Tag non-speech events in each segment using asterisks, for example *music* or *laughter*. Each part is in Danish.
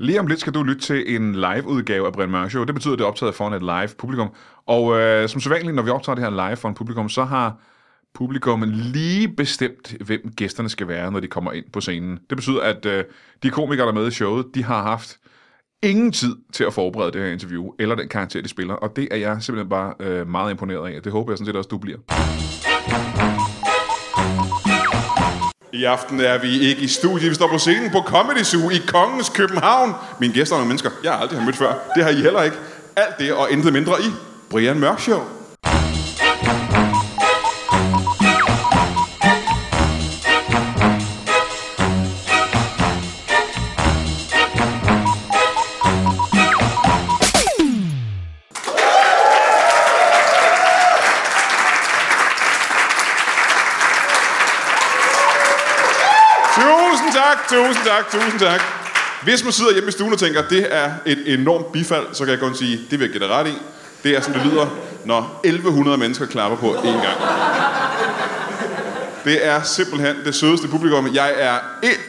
Lige om lidt skal du lytte til en live-udgave af Brian Mørk Show. Det betyder, at det er optaget foran et live publikum. Og øh, som sædvanligt, når vi optager det her live foran publikum, så har publikum lige bestemt, hvem gæsterne skal være, når de kommer ind på scenen. Det betyder, at øh, de komikere, der er med i showet, de har haft ingen tid til at forberede det her interview, eller den karakter, de spiller. Og det er jeg simpelthen bare øh, meget imponeret af. Det håber jeg sådan set også, du bliver. I aften er vi ikke i studiet. Vi står på scenen på Comedy Zoo i Kongens København. Mine gæster er nogle mennesker, jeg aldrig har mødt før. Det har I heller ikke. Alt det og intet mindre i Brian Mørk Show. Tusind tak, tusind tak. Hvis man sidder hjemme i stuen og tænker, at det er et enormt bifald, så kan jeg kun sige, det vil jeg give dig ret i. Det er sådan, det lyder, når 1100 mennesker klapper på én gang. Det er simpelthen det sødeste publikum. Jeg er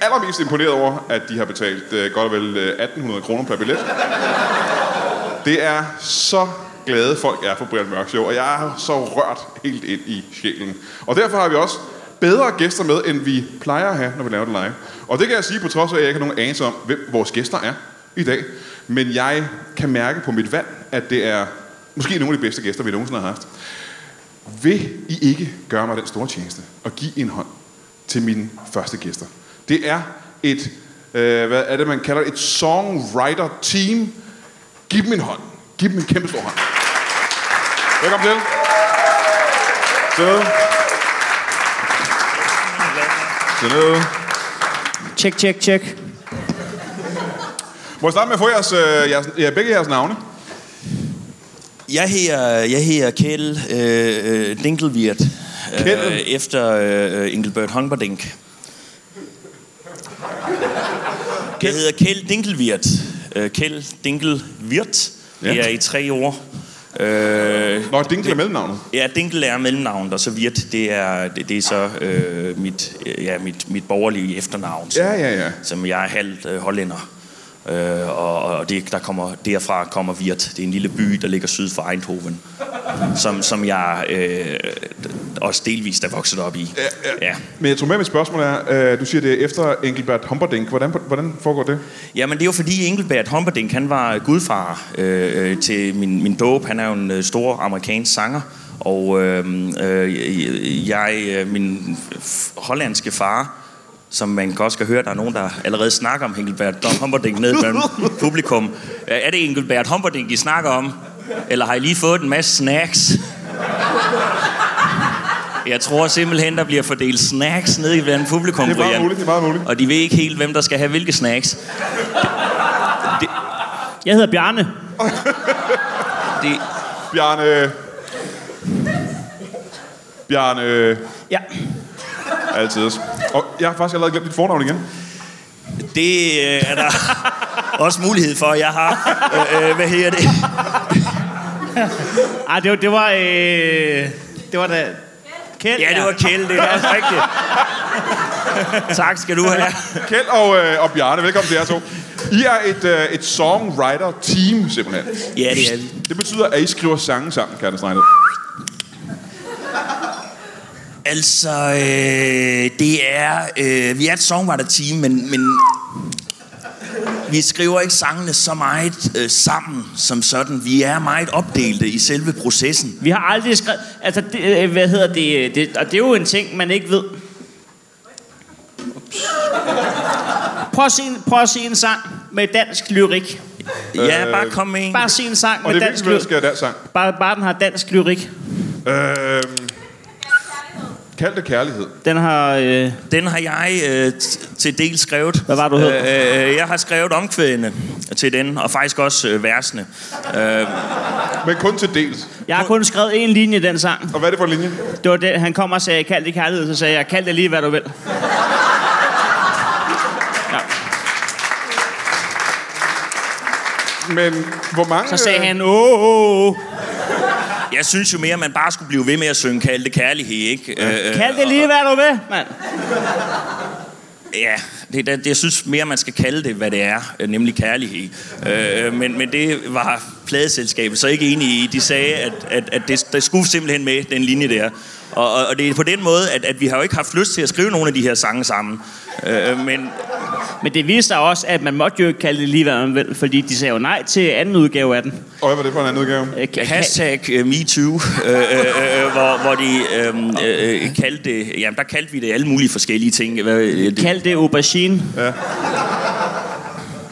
allermest imponeret over, at de har betalt uh, godt og vel øh, uh, 1800 kroner per billet. Det er så glade folk er for Brian Mørk Show, og jeg er så rørt helt ind i sjælen. Og derfor har vi også bedre gæster med, end vi plejer at have, når vi laver det live. Og det kan jeg sige på trods af, at jeg ikke har nogen anelse om, hvem vores gæster er i dag. Men jeg kan mærke på mit valg, at det er måske nogle af de bedste gæster, vi nogensinde har haft. Vil I ikke gøre mig den store tjeneste og give en hånd til mine første gæster? Det er et, øh, hvad er det, man kalder et songwriter-team. Giv dem en hånd. Giv dem en kæmpe stor hånd. Velkommen til. Så. Sådan Tjek, tjek, tjek. Må jeg starte med at få jeres, øh, jeres, ja, begge jeres navne? Jeg hedder, jeg hedder Kjell øh, øh, Dinkelvirt, Kjeld? øh, efter øh, Engelbert Humperdinck. Jeg hedder Kjell Dinkelvirt. Øh, Kjell Dinkelvirt. Ja. Det er i tre år. Øh, Nå, Dinkel er mellemnavnet. Ja, Dinkel er mellemnavnet, og så Virt, det er, det, det er så øh, mit, ja, mit, mit borgerlige efternavn, som, Ja, ja, ja. som jeg er halvt øh, hollænder. Øh, og og det, der kommer, derfra kommer Virt. Det er en lille by, der ligger syd for Eindhoven, som, som jeg øh, også delvist er vokset op i. Ja, ja. Men jeg tror med, mit spørgsmål er, øh, du siger, det er efter Engelbert Humperdinck. Hvordan, hvordan foregår det? Jamen, det er jo fordi Engelbert Humperdinck, han var gudfar øh, øh, til min, min dåb. Han er jo en øh, stor amerikansk sanger. Og øh, øh, jeg, øh, min hollandske far, som man godt skal høre, der er nogen, der allerede snakker om Engelbert Humperdinck nede blandt *laughs* publikum. Er det Engelbert Humperdinck, I snakker om? Eller har I lige fået en masse snacks? Jeg tror simpelthen, der bliver fordelt snacks nede i blandt publikum, Det er meget Brian. muligt, det er meget muligt. Og de ved ikke helt, hvem der skal have hvilke snacks. Jeg hedder Bjarne. *laughs* Det, Bjarne... Bjarne... Ja. Altid. Og jeg har faktisk allerede glemt dit fornavn igen. det øh, er der *laughs* også mulighed for, jeg har. Øh, øh, hvad hedder det? Ej, det var... Det var, øh, det var da... Kjeld, Ja, det var Kjell, det er *laughs* også rigtigt. tak skal du have. Kjeld og, øh, og Bjarne, velkommen til jer to. I er et, øh, et songwriter-team, simpelthen. Ja, det er vi. Det betyder, at I skriver sange sammen, kan jeg da Altså, øh, det er... Øh, vi er et songwriter-team, men, men vi skriver ikke sangene så meget øh, sammen som sådan. Vi er meget opdelte i selve processen. Vi har aldrig skrevet... Altså, det, øh, hvad hedder det, det... Og det er jo en ting, man ikke ved. Prøv at, se, en- prøv at se en sang med dansk lyrik. Ja, bare kom med en. Bare se en sang Og med det er dansk virkelig, hvad der lyrik. skal være dansk sang. Bare, bare den har dansk lyrik. Øh, Kald det kærlighed. Den har... Øh, Den har jeg øh, til del skrevet. Hvad var du hed? Øh, øh, jeg har skrevet omkvædene til den, og faktisk også øh, versene. Øh, Men kun til dels. jeg har kun skrevet en linje i den sang. Og hvad er det for en linje? Det var det, han kom og sagde, kald det kærlighed, så sagde jeg, kald det lige, hvad du vil. Ja. Men hvor mange... Så sagde øh, han, åh, åh, åh. Jeg synes jo mere, at man bare skulle blive ved med at synge Kald det kærlighed, ikke? Øh, øh, Kald det lige, hvad du vil, mand. Ja, Det, det, jeg synes mere, man skal kalde det, hvad det er, øh, nemlig kærlighed. Øh, men, men det var pladeselskabet så ikke enige i. De sagde, at, at, at det, det skulle simpelthen med, den linje der. Og, og, og det er på den måde, at, at vi har jo ikke haft lyst til at skrive nogle af de her sange sammen. Øh, men Men det viste sig også, at man måtte jo ikke kalde det lige, hvad man vil, fordi de sagde jo nej til anden udgave af den. Og hvad var det for en anden udgave? Øh, Hashtag uh, MeToo, øh, øh, øh, hvor, hvor de øh, øh, kaldte det, jamen der kaldte vi det alle mulige forskellige ting. Hvad, øh, det, Kald det aubergine.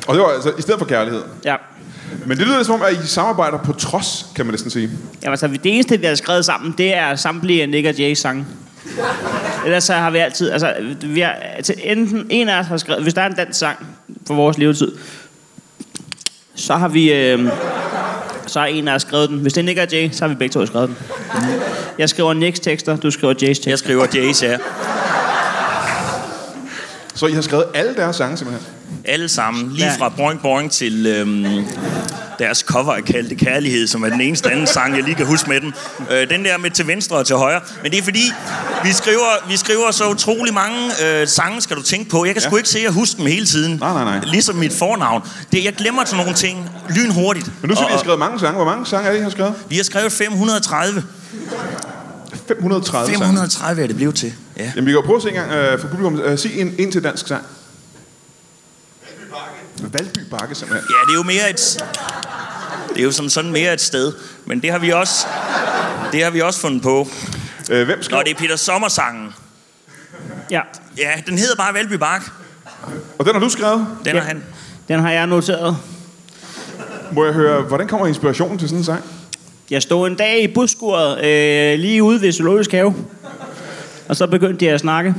Og det var altså i stedet for kærlighed. Ja. Men det lyder som om, at I samarbejder på trods, kan man næsten sige. Jamen, altså, det eneste, vi har skrevet sammen, det er samtlige Nick og Jay's sange. Ellers så har vi altid... Altså, vi har, altså, enten en af os har skrevet... Hvis der er en dansk sang for vores levetid, så har vi... Øh, så har en af os skrevet den. Hvis det er Nick og Jay, så har vi begge to skrevet den. Jeg skriver Nicks tekster, du skriver Jays tekster. jeg skriver Jays, ja. Så I har skrevet alle deres sange simpelthen. Alle sammen. Lige fra Boing Boing til øhm, deres cover af Kaldte Kærlighed, som er den eneste anden sang, jeg lige kan huske med dem. Øh, den der med til venstre og til højre. Men det er fordi, vi skriver, vi skriver så utrolig mange øh, sange, skal du tænke på. Jeg kan sgu Ja. ikke se at huske dem hele tiden. Nej, nej, nej. Ligesom mit fornavn. Det, jeg glemmer sådan nogle ting lynhurtigt. Men nu siger vi, har skrevet mange sange. Hvor mange sange er det, I har skrevet? Vi har skrevet 530. 530 sange. 530 er det blevet til. Ja. Jamen, vi kan jo prøve at se en gang øh, for publikum. Øh, sig en, en til dansk sang. Valby Bakke, simpelthen. Ja, det er jo mere et... Det er jo som sådan mere et sted. Men det har vi også, det har vi også fundet på. Øh, hvem skrev? Når det er Peter Sommersangen. Ja, Ja, den hedder bare Valby Bark. Og den har du skrevet. Den Ja. er han. den har jeg noteret. Må jeg høre, hvordan kommer inspirationen til sådan en sang? Jeg stod en dag i busskuret øh, lige ude ved Zoologisk Have. Og så begyndte de at snakke.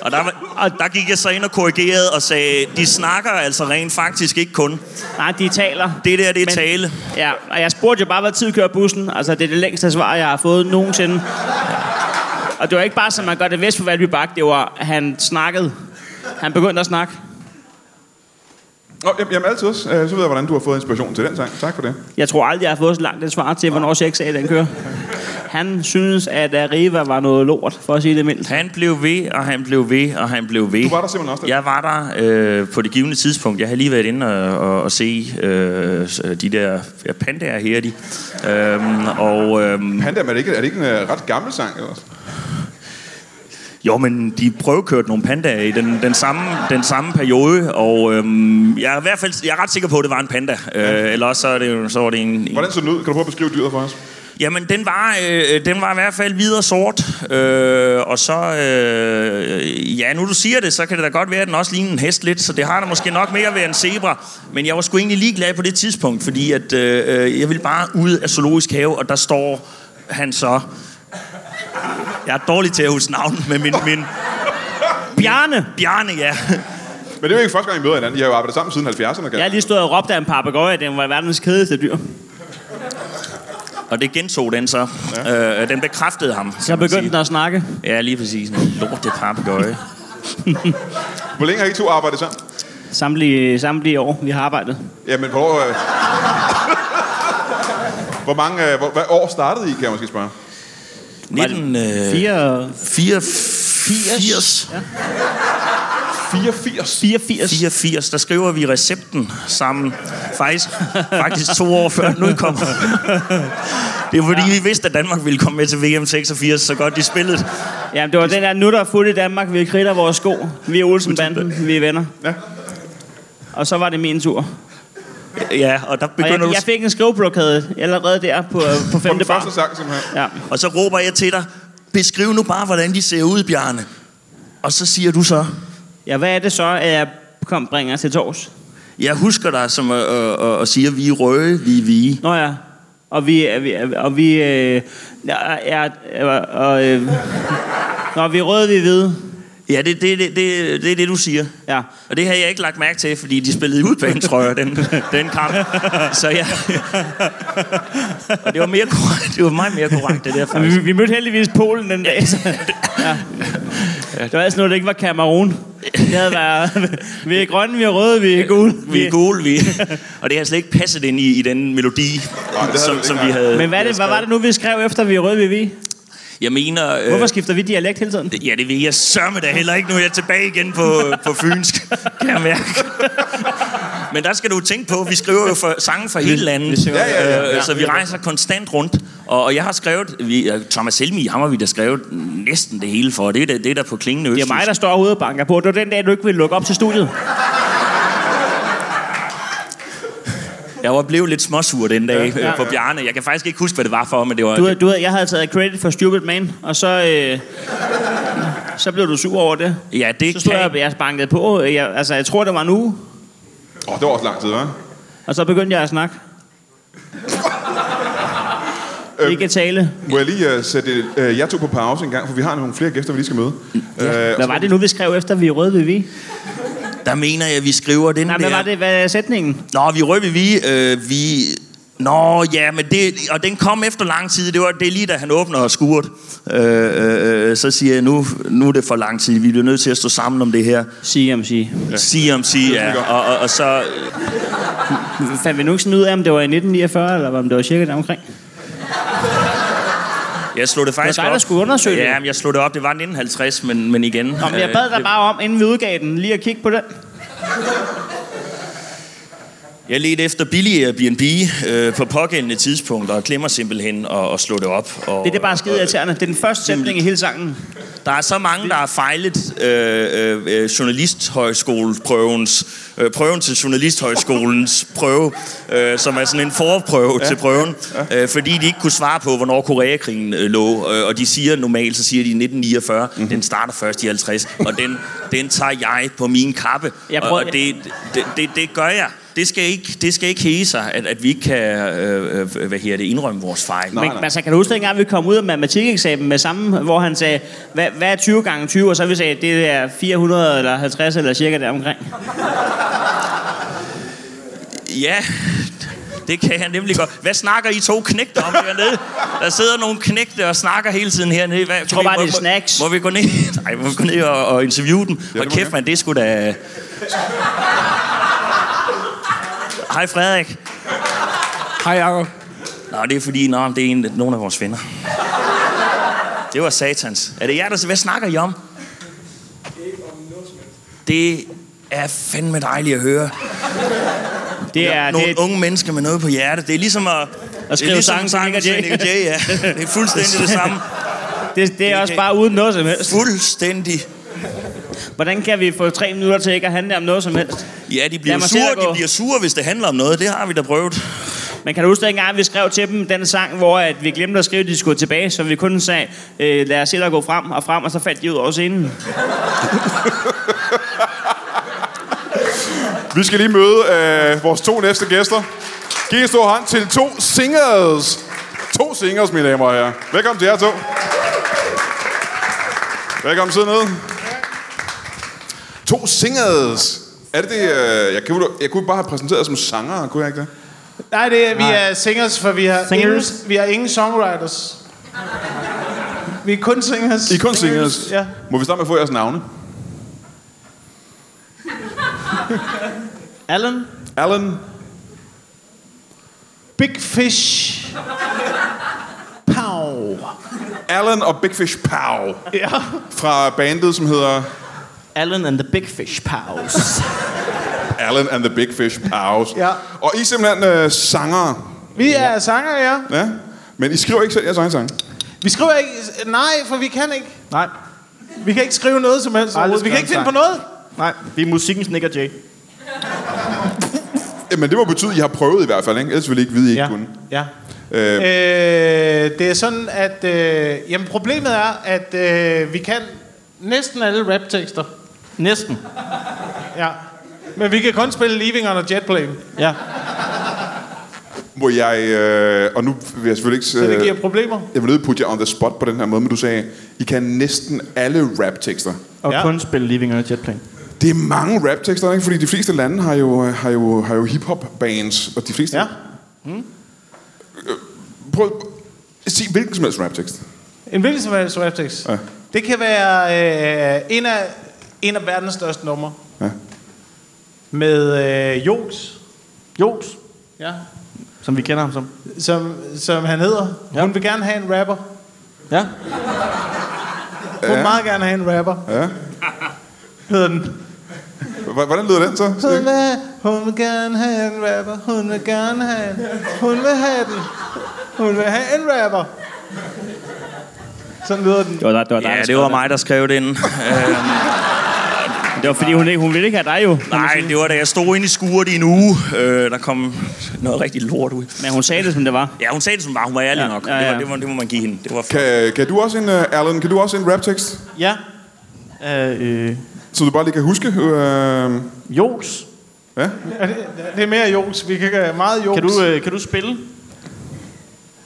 Og der, var- og der gik jeg så ind og korrigerede og sagde, de snakker altså rent faktisk ikke kun. Nej, de taler. Det der, det er Men- tale. Ja, og jeg spurgte jo bare, hvad tid kører bussen. Altså, det er det længste svar, jeg har fået nogensinde. Og det var ikke bare, som man gør det vest på Valby Bak. Det var, at han snakkede. Han begyndte at snakke. Nå, jamen, jamen altid også. Øh, så ved jeg, hvordan du har fået inspiration til den sang. Tak for det. Jeg tror aldrig, jeg har fået så langt et svar til, hvornår 6 a den kører. Han synes, at Arriva var noget lort, for at sige det mildt. Han blev ved, og han blev ved, og han blev ved. Du var der simpelthen også, da- Jeg var der øh, på det givende tidspunkt. Jeg havde lige været inde og, og, og se øh, de der ja, pandaer her, de. Øhm, og øhm, Panda, er det ikke, er det ikke en uh, ret gammel sang? Eller? Jo, men de prøvekørte nogle pandaer i den, den, samme, den samme periode, og øhm, jeg, er i hvert fald, jeg er ret sikker på, at det var en panda. Øh, eller også så, er det, jo- så var det en... en Hvordan så den ud? Kan du prøve at beskrive dyret for os? Jamen, den var, øh, den var i hvert fald hvid og sort. Øh, og så... Øh, ja, nu du siger det, så kan det da godt være, at den også ligner en hest lidt, så det har da måske nok mere været en zebra. Men jeg var sgu egentlig ligeglad på det tidspunkt, fordi at, øh, jeg ville bare ud af zoologisk have, og der står han så... Jeg er dårlig til at huske navnet, men min, min Bjarne! Bjarne, ja. Men det er jo ikke første gang, I møder hinanden. I har jo arbejdet sammen siden 70'erne. Kan Jeg har lige stået og råbt af en papegøje, at den var verdens kedeligste dyr. Og det gentog den så. Ja. Øh, den bekræftede ham. Så begyndte den at snakke. Ja, lige præcis. Lort, det papegøje. *laughs* Hvor længe har I to arbejdet sammen? Samtlige, samtlige år, vi har arbejdet. Jamen, hvor... Øh... *laughs* hvor mange... Øh, hvor, hvad år startede I, kan jeg måske spørge? 19... Øh, 4, 84. Ja. 84. 84. 84, der skriver vi recepten sammen. Faktisk, faktisk to år før den udkom. Det er fordi, ja. vi vidste, at Danmark ville komme med til VM 86, så godt de spillede. Ja, det var den der, nu der er fuldt i Danmark, vi kridter vores sko. Vi er Olsenbanden, vi er venner. Ja. Og så var det min tur. Ja, og der Og begynder jeg, du... jeg fik en skriveblokade allerede der på, på På femte den bar. første sang, simpelthen. Ja. Og så råber jeg til dig, beskriv nu bare, hvordan de ser ud, Bjarne. Og så siger du så, ja, hvad er det så, at jeg kom bringer til tors? jeg husker dig som at, at, at, at sige, at vi er røde, vi er vige. Nå ja, og vi, er- vi, og vi, øh, ja, er, er, og, øh, *laughs* når vi er røde, vi er hvide. Ja, det, det, det, det, det er det, du siger. Ja. Og det har jeg ikke lagt mærke til, fordi de spillede i udbanetrøjer, den, *laughs* den kamp. Så ja. Og det var, mere korrekt, det var meget mere korrekt, det der *laughs* faktisk. vi, vi mødte heldigvis Polen den dag. Så, ja. Det var altså noget, det ikke var Kamerun. Det havde været, vi er grønne, vi er røde, vi er gule. Vi er gule, vi. Og det har slet ikke passet ind i, i den melodi, havde som, som vi nej. havde Men hvad, det, hvad var det nu, vi skrev efter, vi er røde, vi er hvide? Jeg mener... Øh, Hvorfor skifter vi dialekt hele tiden? Ja, det ved jeg sørme da heller ikke. Nu er jeg tilbage igen på, på fynsk, kan jeg mærke. Men der skal du tænke på, vi skriver jo for, sange fra hele landet, vi synger- Ja, ja, ja, øh, ja. så vi rejser konstant rundt. Og, og jeg har skrevet, vi, øh, Thomas Helmi, ham har vi da skrevet næsten det hele for. Det er der, det er der på klingende Det er mig, der står herude og banker på. Det var den dag, du ikke ville lukke op til studiet. Jeg var blevet lidt småsur den dag Ja. ja, på Bjarne. Jeg kan faktisk ikke huske, hvad det var for, men det var... Du, du, jeg havde taget credit for Stupid Man, og så, øh, så blev du sur over det. Ja, det Så stod kan... jeg, jeg bankede på. Jeg, altså, jeg tror, det var en uge. Åh, oh, det var også lang tid, hva'? Og så begyndte jeg at snakke. Ikke at tale. Må jeg lige uh, sætte uh, jer to på pause en gang, for vi har nogle flere gæster, vi lige skal møde. Uh, Hvad var det nu, vi skrev efter, vi røde ved vi? Der mener jeg, at vi skriver den Nej, der... hvad var det? Hvad er sætningen? Nå, vi røg vi, øh, vi... Nå, ja, men det... Og den kom efter lang tid. Det var det lige, da han åbner skuret. Øh, øh, øh, så siger jeg, nu, nu er det for lang tid. Vi bliver nødt til at stå sammen om det her. Sige om sige. Ja. Sige om sige, ja. Og, og, og så... Fandt vi nu ikke sådan ud af, om det var i 1949, eller om det var cirka der omkring? Jeg slog det faktisk dig, der op. skulle undersøge det. Ja, men jeg slog det op. Det var 1950, men, men igen... Nå, men jeg øh, bad dig bare om, inden vi udgav den, lige at kigge på den. Jeg ledte efter billige Airbnb øh, på pågældende tidspunkt, og glemmer simpelthen at, at slå det op. Og, Det er det bare skide irriterende. Det er den første sætning i hele sangen. Der er så mange, der har fejlet øh, øh, øh, journalisthøjskoleprøvens, øh, prøven til journalisthøjskolens prøve, øh, som er sådan en forprøve ja. til prøven, ja. øh, fordi de ikke kunne svare på, hvornår Koreakrigen øh, lå. Øh, og de siger normalt, så siger de 1949, mm-hmm. den starter først i 50, og den, den tager jeg på min kappe. Jeg og, prøver- og det, det, det, det gør jeg. Det skal ikke, det skal ikke hæge sig, at, at vi ikke kan øh, øh, hvad her det, indrømme vores fejl. Men altså, kan du huske, dengang vi kom ud af matematikeksamen med samme, hvor han sagde, hvad, hvad er 20 gange 20? Og så vi sagde, det er 400 eller 50 eller cirka der omkring. Ja, det kan jeg nemlig godt. Hvad snakker I to knægte om hernede? Der sidder nogle knægte og snakker hele tiden hernede. Hvad, jeg tror bare, det er snacks. Må vi gå ned, *laughs* nej, må vi gå ned og, og interviewe dem? Ja, og må kæft, man, det skulle da... Hej Frederik. Hej, Jacob. Nå, det er fordi, nå, det er en, nogle af vores venner. Det var satans. Er det jer, der... Hvad snakker I om? Det er fandme dejligt at høre. Det er, nogle det, unge mennesker med noget på hjertet. Det er ligesom at... At skrive det ligesom sange til Nick Jay. til Nick Jay, ja. *laughs* Det er fuldstændig det samme. det, det er også bare uden noget som helst. Fuldstændig. Hvordan kan vi få tre minutter til ikke at handle om noget som helst? Ja, de bliver sure, at de bliver sure, hvis det handler om noget. Det har vi da prøvet. Men kan du huske dengang, vi skrev til dem den sang, hvor at vi glemte at skrive, at de skulle tilbage, så vi kun sagde, øh, lad os se dig gå frem og frem, og så faldt de ud over scenen. Vi skal lige møde øh, vores to næste gæster. Giv en stor hånd til to singers. To singers, mine damer og herrer. Velkommen til jer to. Velkommen, sid ned. To singers. Er det det, øh, jeg, kunne, jeg kunne bare have præsenteret som sanger, kunne jeg ikke det? Nej, det er, vi er singers, for vi har, ingen, Singers? vi har ingen songwriters. Vi er kun singers. I er kun singers. Ja. Må vi starte med at få jeres navne? *laughs* Allen? Alan. Big Fish. Pow. Alan og Big Fish Pow. Ja. Fra bandet, som hedder Allen and the Big Fish Pals. *laughs* Alan and the Big Fish Pows. Ja. Og I er simpelthen øh, sangere. Vi er sanger, ja. Ja. Men I skriver ikke selv jeres egen sang. Vi skriver ikke... Nej, for vi kan ikke. Nej, Vi kan ikke skrive noget som helst. Overhovedet. Vi kan ikke finde på noget. nej, vi er musikkens Nick og Jay. Jamen, det må betyde, at I har prøvet i hvert fald, ikke? Ellers ville I ikke vide, at I ikke Ja. kunne. ja. Øh, Øh, det er sådan, at... Øh, jamen, problemet er, at øh, vi kan næsten alle raptekster. Næsten. Ja. Men vi kan kun spille Leaving on a Jet Plane. Ja. må jeg... Øh, og nu vil jeg selvfølgelig ikke... Så det Øh, giver problemer. jeg vil nødt putte jer on the spot på den her måde, men du sagde, I kan næsten alle raptekster. Og Ja. kun spille Living on a Jet Plane. Det er mange raptekster, ikke? Fordi de fleste lande har jo, har jo, har jo hip-hop bands, og de fleste... Ja. Prøv at sige hvilken som helst raptekst. En hvilken som helst raptekst. Ja. Det kan være øh, en, af, en af verdens største numre. Ja. Med øh, Jos. Jos, Ja. som vi kender ham som. Som, som han hedder. Ja. Hun vil gerne have en rapper. Ja. Hun vil meget gerne have en rapper. Ja. Hedder den. Hvordan lyder den så? Hun vil, hun vil gerne have en rapper. Hun vil gerne have en. Hun vil have den. Hun vil have en rapper. Sådan lyder den. Det var, dig- det var dig, der Ja, det var mig, der skrev det ind. *laughs* Det var fordi, hun, ikke, hun ville ikke have dig jo. nej, det var da jeg stod inde i skuret i en uge. Øh, der kom noget rigtig lort ud. Men hun sagde det, som det var. Ja, hun sagde det som var. Hun var ærlig Ja, nok. ja, Det, ja. var, det, var, det må man give hende. Det var. Kan, kan du også en, uh, Erlen, kan du også en raptekst, Ja. Øh, øh, så du bare lige kan huske? Uh, Jos. ja? Er det, det er mere Jos. Vi kan gøre meget Jos. Kan du, øh, kan du spille?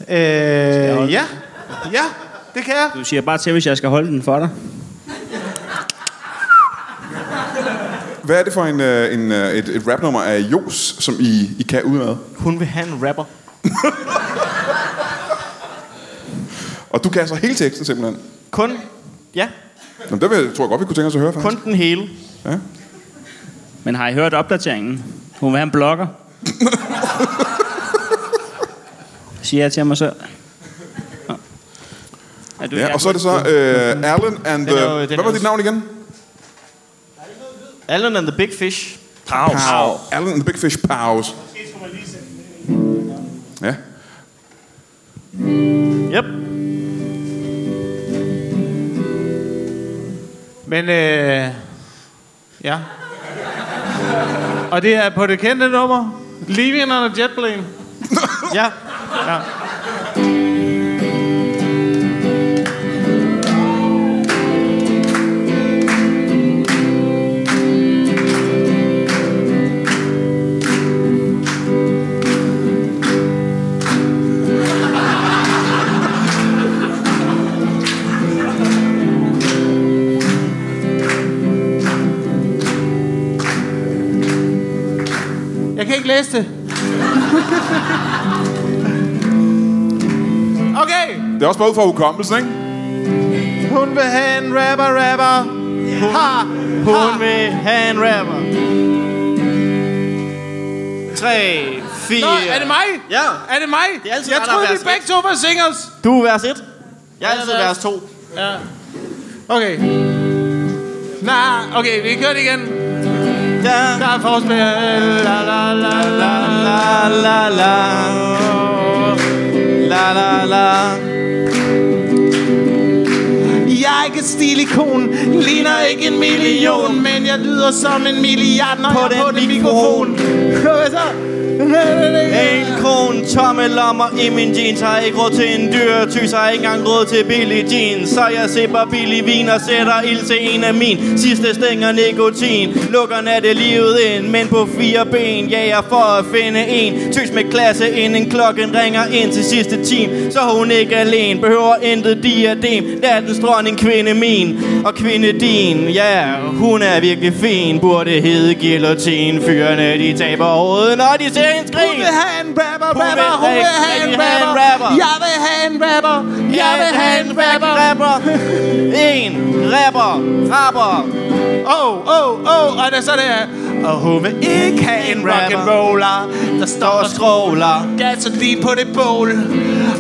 Øh, ja. Ja, det kan jeg. Du siger bare til, hvis jeg skal holde den for dig. Hvad er det for en, uh, en, uh, et, et rapnummer af Jos, som I, I kan udenad? Hun vil have en rapper. *laughs* Og du kan altså hele teksten simpelthen. Kun, ja, Nå, det vil, tror jeg godt, vi kunne tænke os at høre, faktisk. kun den hele. Ja. Men har I hørt opdateringen? Hun vil have en blogger. *laughs* Siger jeg til mig selv. Er du Ja, og så er det så uh, Erlen and Den the... er jo- den Hvad var dit navn igen? Allen and the Big Fish. Pause. Pow. Erlen and the Big Fish Pause. Ja. Yep. Men, øh, ja. Og det er på det kendte nummer. Leaving on a jet plane. *laughs* Ja. Ja. Ikke læse det. *laughs* Okay. Det er også bare ud fra hukommelsen, ikke? Hun vil have en rapper, rapper. Ha, Hun vil have en rapper. 3, 4. Nå, er det mig? Ja. Er det mig? Det er altid jeg troede, vi begge to var singers. Du er vers 1. Jeg er altid vers- vers 2. Ja. Okay. Nej, okay, vi kører det igen. Der er forspil. La la la la La la la. La la la. Jeg er ikke et stilikon, ligner ikke en million, men jeg lyder som en milliard, når På jeg er på den mikrofon. Hvad så? En kron, tomme lommer i min jeans. Har ikke råd til en dyr tys Har ikke engang råd til billig jeans. Så jeg sipper billig vin og sætter ild til en af min Sidste stænger nikotin. Lukker natte livet ind Men på fire ben. Jager for at finde en Tys med klasse inden klokken ringer ind til sidste time Så hun ikke alene Behøver intet diadem. Nattens dronning kvinde min Og kvinde din Ja, hun er virkelig fin Burde hedde guillotine Fyrene de taber hovedet Når de ser en skrig Hun vil have en rapper, rapper, hun vil have en rapper. Jeg vil have en rapper, jeg vil have en rapper. rapper. En rapper. Rapper. Oh, oh, oh, og det er så det er. Og hun vil ikke have en rock and roller, der står Og og skråler. gasolin på det bål.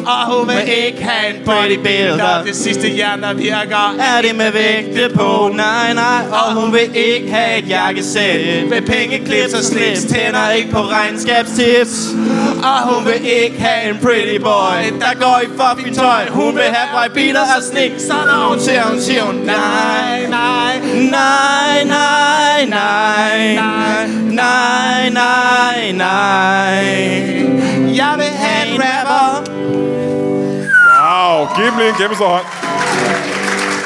Og hun vil ikke have en bodybuilder, det sidste jern, der virker. Er det med vægte på? Nej, nej. Og hun vil ikke have et jakkesæt. Med pengeklips og slips, Tænder ikke på regnskabstips. Og hun vil ikke have en pretty boy, Der går i fucking tøj. Hun vil have mig biler og slik. Så når hun Ser hun, siger hun nej. nej, Nej, nej. nej, nej. Nej, nej, nej. Jeg vil have en rapper. Giv dem lige en kæmpe stor hånd.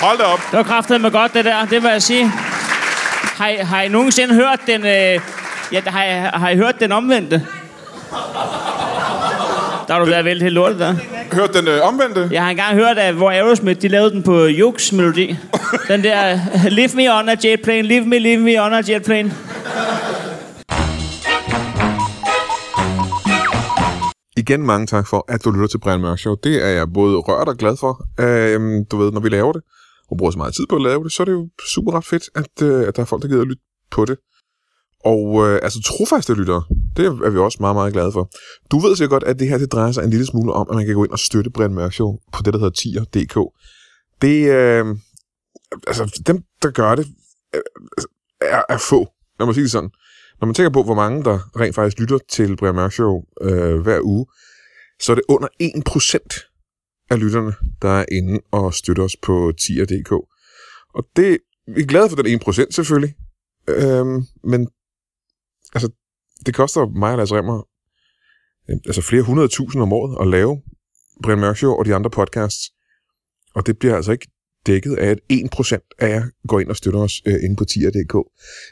Hold da op. Det var kraftedeme godt, det der. Det vil jeg sige. Har I, har I nogensinde hørt den... Øh, ja, har, I, har I hørt den omvendte? Der har du været vældig helt lortet der. Hørt den øh, omvendte? Jeg har engang hørt, at hvor Aerosmith de lavede den på Jukes melodi. Den der, *laughs* leave me on a jet plane, leave me, leave me on a jet plane. Igen mange tak for, at du lytter til Brian Mørk Show. Det er jeg både rørt og glad for. Øhm, du ved, når vi laver det, og bruger så meget tid på at lave det, så er det jo super ret fedt, at, øh, at der er folk, der gider at lytte på det. Og øh, altså trofaste lyttere, Det er vi også meget, meget glade for. Du ved så godt, at det her det drejer sig en lille smule om, at man kan gå ind og støtte Brian Mørk Show på det, der hedder tier.dk. Det, øh, altså, dem, der gør det, øh, altså, er, er få, lad mig sige det sådan. Når man tænker på, hvor mange der rent faktisk lytter til Brian Mørk Show øh, hver uge, så er det under 1% af lytterne, der er inde og støtter os på tier.dk. Og det, vi er glade for den 1% selvfølgelig, øhm, men altså, det koster mig og Lars Remmer øh, altså flere hundrede tusind om året at lave Brian Mørk Show og de andre podcasts. Og det bliver altså ikke dækket af, at 1% af jer går ind og støtter os øh, inde på tier.dk.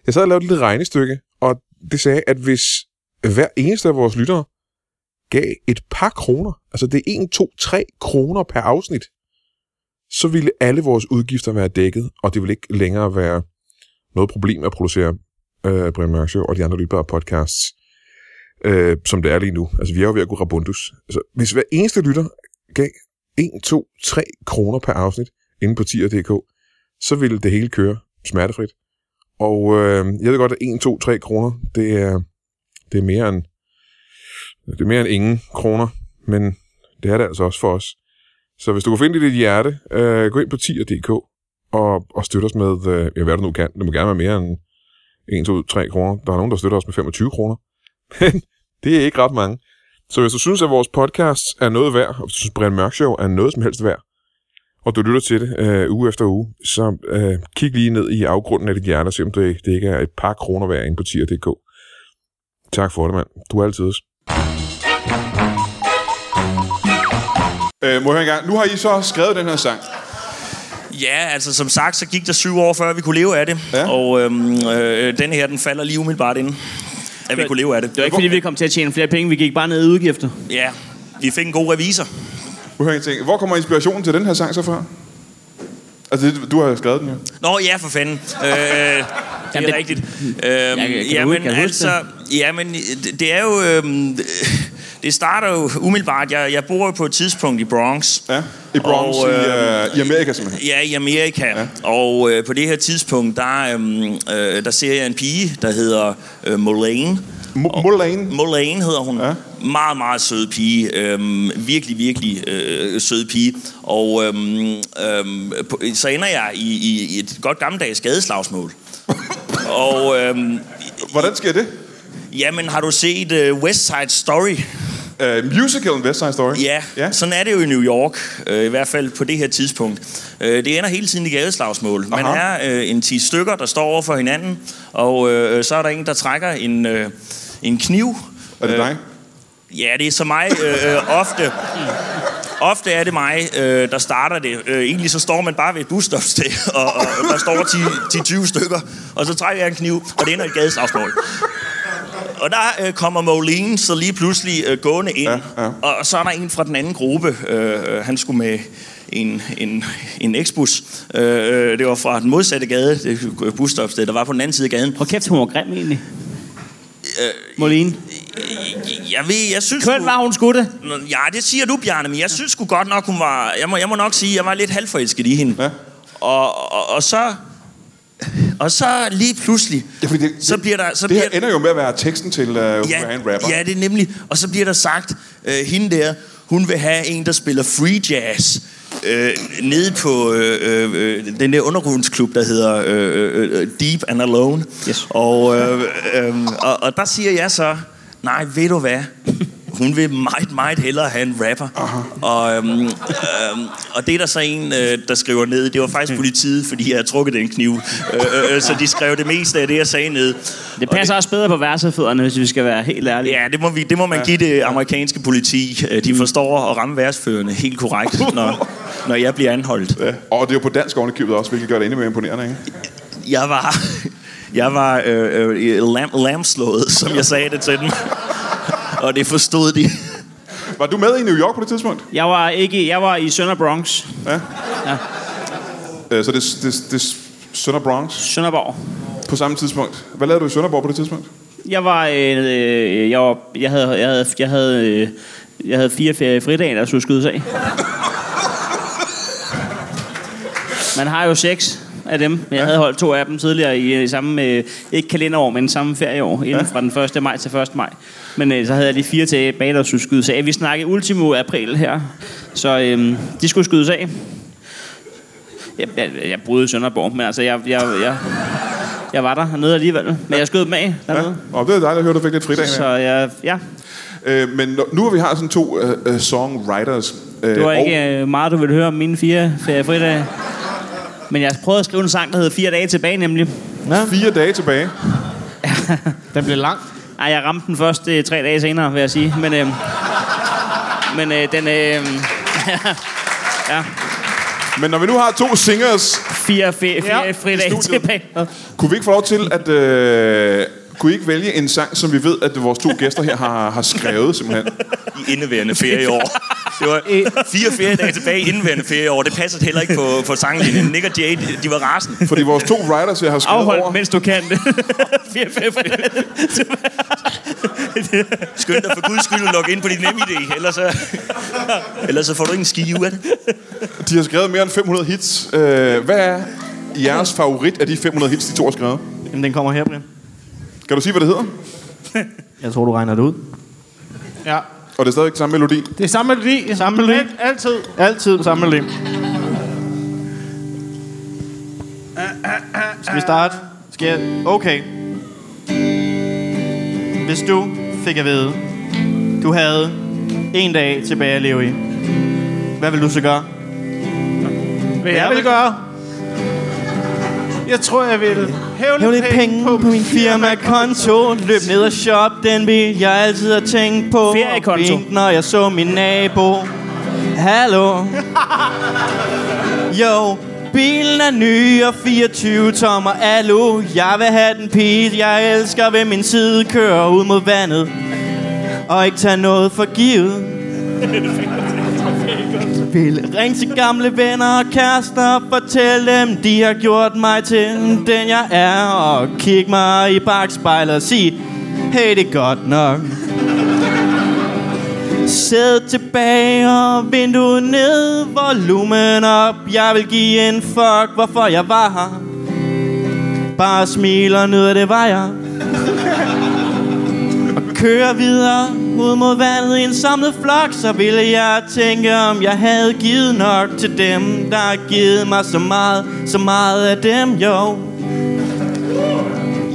Jeg sad og lavede et lille regnestykke, det sagde, at hvis hver eneste af vores lyttere gav et par kroner, altså det er 1, 2, 3 kroner per afsnit, så ville alle vores udgifter være dækket, og det ville ikke længere være noget problem at producere øh, Brian Mørk Show og de andre lytbare podcasts, øh, som det er lige nu. Altså vi er jo ved at gå rabundus. Altså, hvis hver eneste lytter gav 1, 2, 3 kroner per afsnit inde på tier.dk, så ville det hele køre smertefrit. Og øh, jeg ved godt, at 1, 2, 3 kroner, det er, det er mere end det er mere end ingen kroner, men det er det altså også for os. Så hvis du kan finde det i dit hjerte, øh, gå ind på tier.dk og, og støtte os med, øh, ja, hvad du nu kan. Det må gerne være mere end 1, 2, 3 kroner. Der er nogen, der støtter os med 25 kroner. *laughs* Men det er ikke ret mange. Så hvis du synes, at vores podcast er noget værd, og hvis du synes, Brian Mørk Show er noget som helst værd, og du lytter til det øh, uge efter uge, så øh, kig lige ned i afgrunden af dit hjerte og se, om det, det ikke er et par kroner værd inde på tier.dk. Tak for det, mand. Du er altid. Øh, må jeg høre en gang. Nu har I så skrevet den her sang. Ja, altså som sagt, så gik der syv år, før vi kunne leve af det. Ja. Og øhm, øh, den her, den falder lige umiddelbart ind, at vi kunne leve af det. Det var ikke, fordi vi kom til at tjene flere penge. Vi gik bare ned i udgifter. Ja, vi fik en god revisor. Må jeg ting. Hvor kommer inspirationen til den her sang så fra? Altså, du har skrevet den jo. Nå, ja, for fanden. Øh, det er *laughs* Jamen, det- rigtigt. Øhm, huske- jamen, altså, jamen, det, det er jo... Øhm, *laughs* det starter jo umiddelbart. Jeg, jeg bor jo på et tidspunkt i Bronx. Ja, i Bronx, Og, i, øh, øh, i Amerika simpelthen. Ja, i Amerika. Ja. Og øh, på det her tidspunkt, der, øhm, øh, der ser jeg en pige, der hedder øh, Mullane. Mullane. Mullane hedder hun. Ja. Meget, meget sød pige. Øhm, virkelig, virkelig øh, sød pige. Og øhm, øhm, så ender jeg i, i, et godt gammeldags gadeslagsmål. *laughs* og øhm, Hvordan sker det? jamen, har du set øh, West Side Story? Uh, musicalen West Side Story? Ja, ja. sådan er det jo i New York, øh, i hvert fald på det her tidspunkt. Øh, det ender hele tiden i gadeslagsmål. Man Aha. er øh, en 10 stykker, der står over for hinanden, og øh, så er der en, der trækker en, øh, en kniv. Er det dig? Ja, det er så mig øh, øh, ofte. Ofte er det mig, øh, der starter det. Øh, egentlig så står man bare ved et busstopsted, og, og der står 10-20 stykker, og så trækker jeg en kniv, og det ender i et gadeslagsmål. Og der øh, kommer Moline så lige pludselig øh, gående ind, Ja, ja. Og, og så er der en fra den anden gruppe. Øh, øh, han skulle med en, en, en eksbus. Øh, øh, det var fra den modsatte gade, det busstopsted, der var på den anden side af gaden. Hvor kæft, hun var grim egentlig. Moline. Jeg ved, jeg synes... Køn var hun. Nå, Ja, det siger du, Bjarne, men jeg synes sgu godt nok, hun var... Jeg må, jeg må nok sige, jeg var lidt halvforelsket i hende. Ja. Og, og, og så... Og så lige pludselig... Ja, fordi det, så bliver der... Så det her bliver, ender jo med at være teksten til uh, ja, en rapper. ja, det er nemlig... Og så bliver der sagt, øh, hende der, hun vil have en, der spiller free jazz. Øh, nede på øh, øh, øh, den der undergrundsklub, der hedder øh, øh, Deep and Alone. Yes. Og, øh, øh, og, og der siger jeg så, nej, ved du hvad? Hun vil meget, meget hellere have en rapper. Og, øhm, øhm, og det er der så en, øh, der skriver ned. Det var faktisk politiet, fordi jeg havde trukket den kniv. Øh, øh, så de skrev det meste af det, jeg sagde ned. Det passer også bedre på værsefødderne, hvis vi skal være helt ærlige. Ja, det må, vi, det må man give det amerikanske politi. Øh, De forstår at ramme værtsførende helt korrekt, *laughs* når, når jeg bliver anholdt. Ja. Og det er jo på dansk ovenikøbet også, hvilket gør det endnu mere imponerende, ikke? Jeg var, jeg var øh, øh, lam, lamslået, som jeg sagde det til dem. Og det forstod de. Var du med i New York på det tidspunkt? Jeg var, ikke, jeg var i Sønder Bronx. Uh, så det, det, det Sønder Bronx Sønderborg. på samme tidspunkt. Hvad lavede du i Sønderborg på det tidspunkt? Jeg var, øh, jeg var, jeg havde, jeg havde, jeg havde, øh, jeg havde fire ferie fridage, der skulle skydes af. Man har jo seks af dem. Jeg ja. havde holdt to af dem tidligere i, i samme, øh, ikke kalenderår, men samme ferieår, inden ja. fra den 1. maj til 1. maj. Men øh, så havde jeg lige fire tilbage, der skulle skydes af. Vi snakkede ultimo april her, så øh, de skulle skydes af. Jeg, jeg, jeg boede i Sønderborg, men altså, jeg, jeg, jeg, jeg var der nede alligevel. Men jeg skød dem af Ja. dernede. Og det er dejligt at høre, du fik lidt fridag Så jeg, ja, Øh, men nu har vi har sådan to uh, uh, songwriters. Uh, det var ikke øh, meget, du ville høre om mine fire fridage. Men jeg prøvede at skrive en sang, der hedder Fire dage tilbage, nemlig. og fire dage tilbage. Den blev lang. Ej, jeg ramte den først øh, tre dage senere, vil jeg sige. Men, øh, men øh, den... Øh, *laughs* ja, Men når vi nu har to singers, fire, fe- fire Ja, ja, fridage tilbage. kunne vi ikke få lov til at... Uh, kunne I ikke vælge en sang, som vi ved, at vores to gæster her har, har skrevet, simpelthen? I indeværende ferieår. Det var fire feriedage tilbage i indeværende ferieår. Det passede heller ikke på, på sanglinjen. Nick og Jay, de, de var rasen. Fordi vores to writers her har skrevet Afhold, over... mens du kan det. *laughs* fire, fire, fire. Skynd dig for guds skyld at logge ind på dit NemID, ellers så, ellers så får du ikke en ski ud af det. De har skrevet mere end 500 hits. Uh, hvad er jeres favorit af de 500 hits, de to har skrevet? Jamen, den kommer her, Brian. Kan du sige, hvad det hedder? *laughs* Jeg tror, du regner det ud. Ja. Og det er stadigvæk samme melodi. Det er samme melodi. Samme melodi. Alt- Altid. Altid samme melodi. Skal vi starte? Skal jeg... Okay. Hvis du fik at vide, du havde en dag tilbage at leve i, hvad vil du så gøre? Hvad jeg vil gøre? Jeg tror, jeg vil hæve Hæv lidt lidt penge på min firmakonto. Løb ned og shop den bil Jeg altid har tænkt på. Feriekonto. Vink, når jeg så min nabo. Hallo. *laughs* Jo Bilen er ny og 24 tommer. Alu Jeg vil have den pige jeg elsker ved min side. Køre ud mod vandet Og ikke tage noget for givet *laughs* vil. Ringe til gamle venner og kærester og Fortæl dem, de har gjort mig til den jeg er. Og kig mig i bagspejlet og sig Hey, det er godt nok. Sæd tilbage og vinduet ned Volumen op. Jeg vil give en fuck, hvorfor jeg var her. Bare smil og nyd, det var jeg. Kører videre ud mod vandet i en samlet flok, så ville jeg tænke, om jeg havde givet nok til dem, der har givet mig så meget, så meget af dem, jo.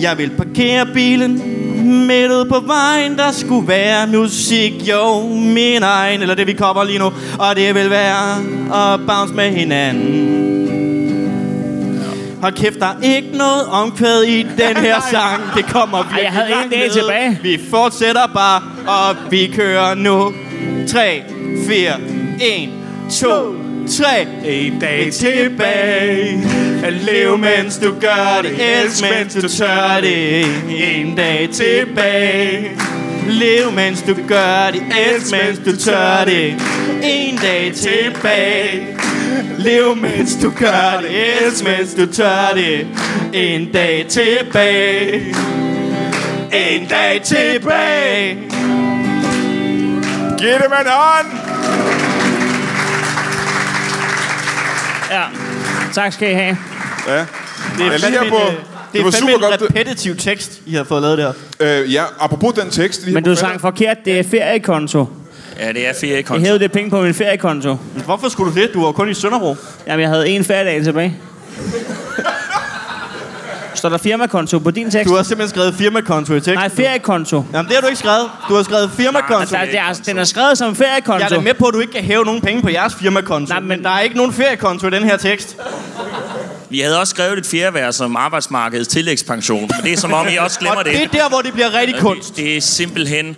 Jeg vil parkere bilen midt på vejen, der skulle være musik, jo, min egen, eller det vi kommer lige nu, og det vil være at bounce med hinanden. Hold kæft, der er ikke noget omkvæd i den her *laughs* sang. Det kommer virkelig jeg havde en dag tilbage. Vi fortsætter bare, og vi kører nu. 3, 4, 1, 2, 3. En dag tilbage. At leve, mens du gør det. Elsk, mens du tør det. En dag tilbage. Lev, mens du gør det. Elsk, mens du tør det. En dag tilbage. Lev, mens du gør det. Elsk, mens du tør det. En dag tilbage. En dag tilbage. Giv dem en hånd! Ja. Tak skal I have. Ja. Det er Jeg er lige på... øh, Det det var er fandme super en godt. repetitiv tekst, I har fået lavet der. Øh, ja, apropos den tekst... lige Men du sang forkert. Det er feriekonto. Ja, det er Jeg feriekonto. hævede det penge på min feriekonto. Hvorfor skulle du det? Du var kun i Sønderbro. Jamen, jeg havde en feriedag tilbage. Står der firmakonto på din tekst? Du har simpelthen skrevet firmakonto i teksten. Nej, feriekonto. Jamen, det har du ikke skrevet. Du har skrevet firmakonto. Altså, det er, den er skrevet som feriekonto. Jeg er da med på, at du ikke kan hæve nogen penge på jeres firmakonto. Nej, Nej, men- men... der er ikke nogen feriekonto i den her tekst. Vi havde også skrevet et fjerdevær som arbejdsmarkedets tillægspension, men det er som om, I også glemmer Og det. det er der, hvor det bliver rigtig kunst. Det, det er simpelthen...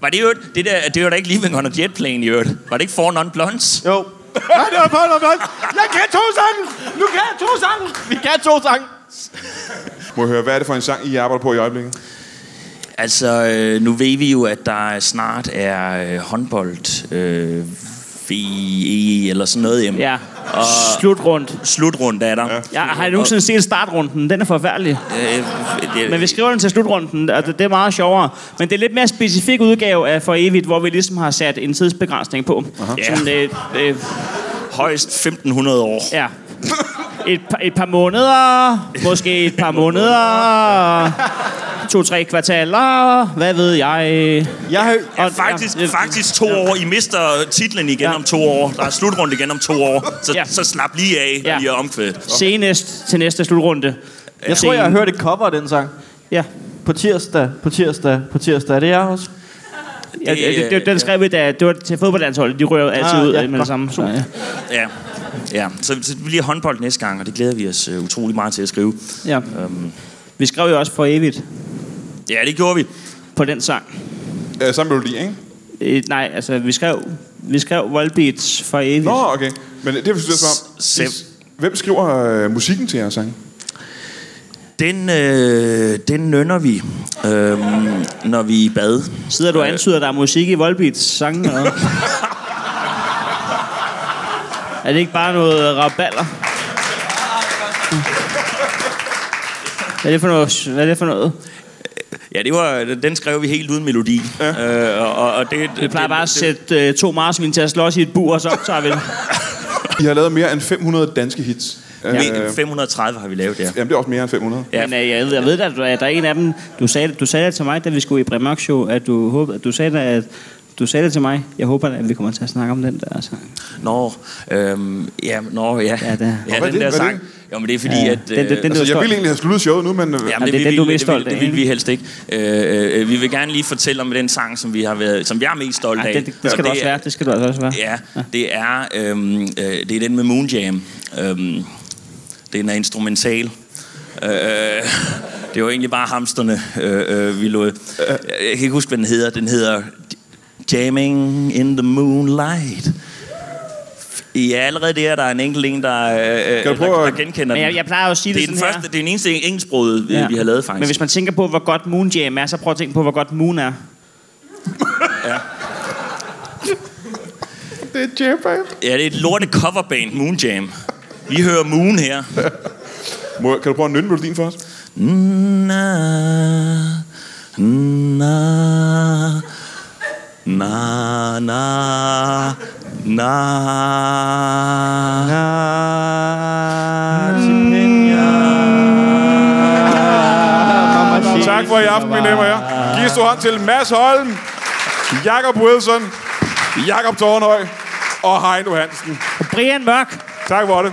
Var det jo det der, det var da ikke Living on a Jet Plane i øvrigt. Var det ikke For Non Blondes? Jo. Nej, det var Paul og Bjørn. Jeg kan to sange! Nu kan jeg to sange! Vi kan to sange! Må jeg høre, hvad er det for en sang, I arbejder på i øjeblikket? Altså, øh, nu ved vi jo, at der snart er øh, håndbold... Øh, VE eller sådan noget hjemme. Ja. Og Slutrundt. slutrunde er der. Ja. Jeg har I nogensinde set startrunden. Den er forfærdelig. Øh, det, Men vi skriver den til slutrunden, og det det er meget sjovere. Men det er lidt mere specifik udgave af For Evigt, hvor vi ligesom har sat en tidsbegrænsning på. Sådan, øh, øh, højst 1500 år. ja. *laughs* et, par, et par måneder, måske et par måneder, to-tre kvartaler, hvad ved jeg. Jeg har, Ja, Og- faktisk, ja, faktisk to år. I mister titlen igen Ja. om to år. Der er slutrunde igen om to år. Så, Ja. så slap lige af, Ja. lige omkvædet. Senest til næste slutrunde. jeg tror, jeg har hørt et cover af den sang. Ja. På tirsdag, på tirsdag, på tirsdag. Er det jeg også? Ja, det, det, det, den skrev vi, da det var til fodboldlandsholdet. De rører altid Ah, ud ja, med det samme. Så, ja. Ja. Ja, så, så det bliver håndbold næste gang, og det glæder vi os uh, utrolig meget til at skrive. ja. Um, Vi skrev jo også for evigt ja, det gjorde vi. på den sang. Ja, samme melodi, ikke? Øh, nej, altså vi skrev, vi skrev Volbeats for evigt. Nå, okay. Men det har vi studeret om. Hvem skriver øh, musikken til jeres sang? Den, øh, den nønner vi, øh, når vi er i bad. Sidder du og antyder, at der er musik i Volbeats sang? *laughs* er det ikke bare noget raballer? Hvad er det for noget? Hvad er det for noget? Ja, det var, den skrev vi helt uden melodi. Ja. Øh, og, og, det, Vi plejer bare at sætte øh, to marsvin til at slås i et bur, og så optager vi det. I har lavet mere end 500 danske hits. Ja. Øh, 530 har vi lavet der. jamen, det er også mere end 500. Ja. Men øh, jeg, ved- jeg ved at, der er en af dem, du sagde, du sagde det til mig, da vi skulle i Bremark Show, at du, håbede, at du sagde det, at du sagde det til mig. Jeg håber, at vi kommer til at snakke om den der sang. Nå, øhm, ja, nå, ja. Ja, det- ja er den det? der er sang. det? Jo, men det er fordi, Ja, at... den- den- den- øh, Altså, jeg stolt. ville egentlig have sluttet showet nu, men... øh, Jamen, Ja, det, det er vil den, du er mest det, stolt vil, af, det vil vi helst ikke. Øh, øh, vi vil gerne lige fortælle om den sang, som vi har været, som jeg er mest stolt af. det, det, det skal du også er- være. Det skal du også være. Ja, det er, øhm, øh, det er den med Moon Jam. Øhm, den er instrumental. Øh, det var egentlig bare hamsterne, øh, øh, vi lå. Jeg kan ikke huske, hvad den hedder. Den hedder Jamming in the Moonlight. Ja, allerede der, der er en enkelt en, der, øh, Kan du prøve der, der at- genkender Men jeg, jeg plejer jo at sige det det, er den sådan første, det er den eneste engelsksproget, vi, her. vi har lavet faktisk. Men hvis man tænker på, hvor godt Moon Jam er, så prøv at tænke på, hvor godt Moon er. Det er jam band. Ja, det er et lorte coverband, Moon Jam. Vi hører Moon her. Må, kan du prøve at nynne melodien for os? Na, na, na, na, na, Tak for i aften, mine damer og herrer. Giv stor hånd til Mads Holm, Jakob Wilson, Jakob Tornhøj og Heino Hansen. Brian Mørk. Tak for det.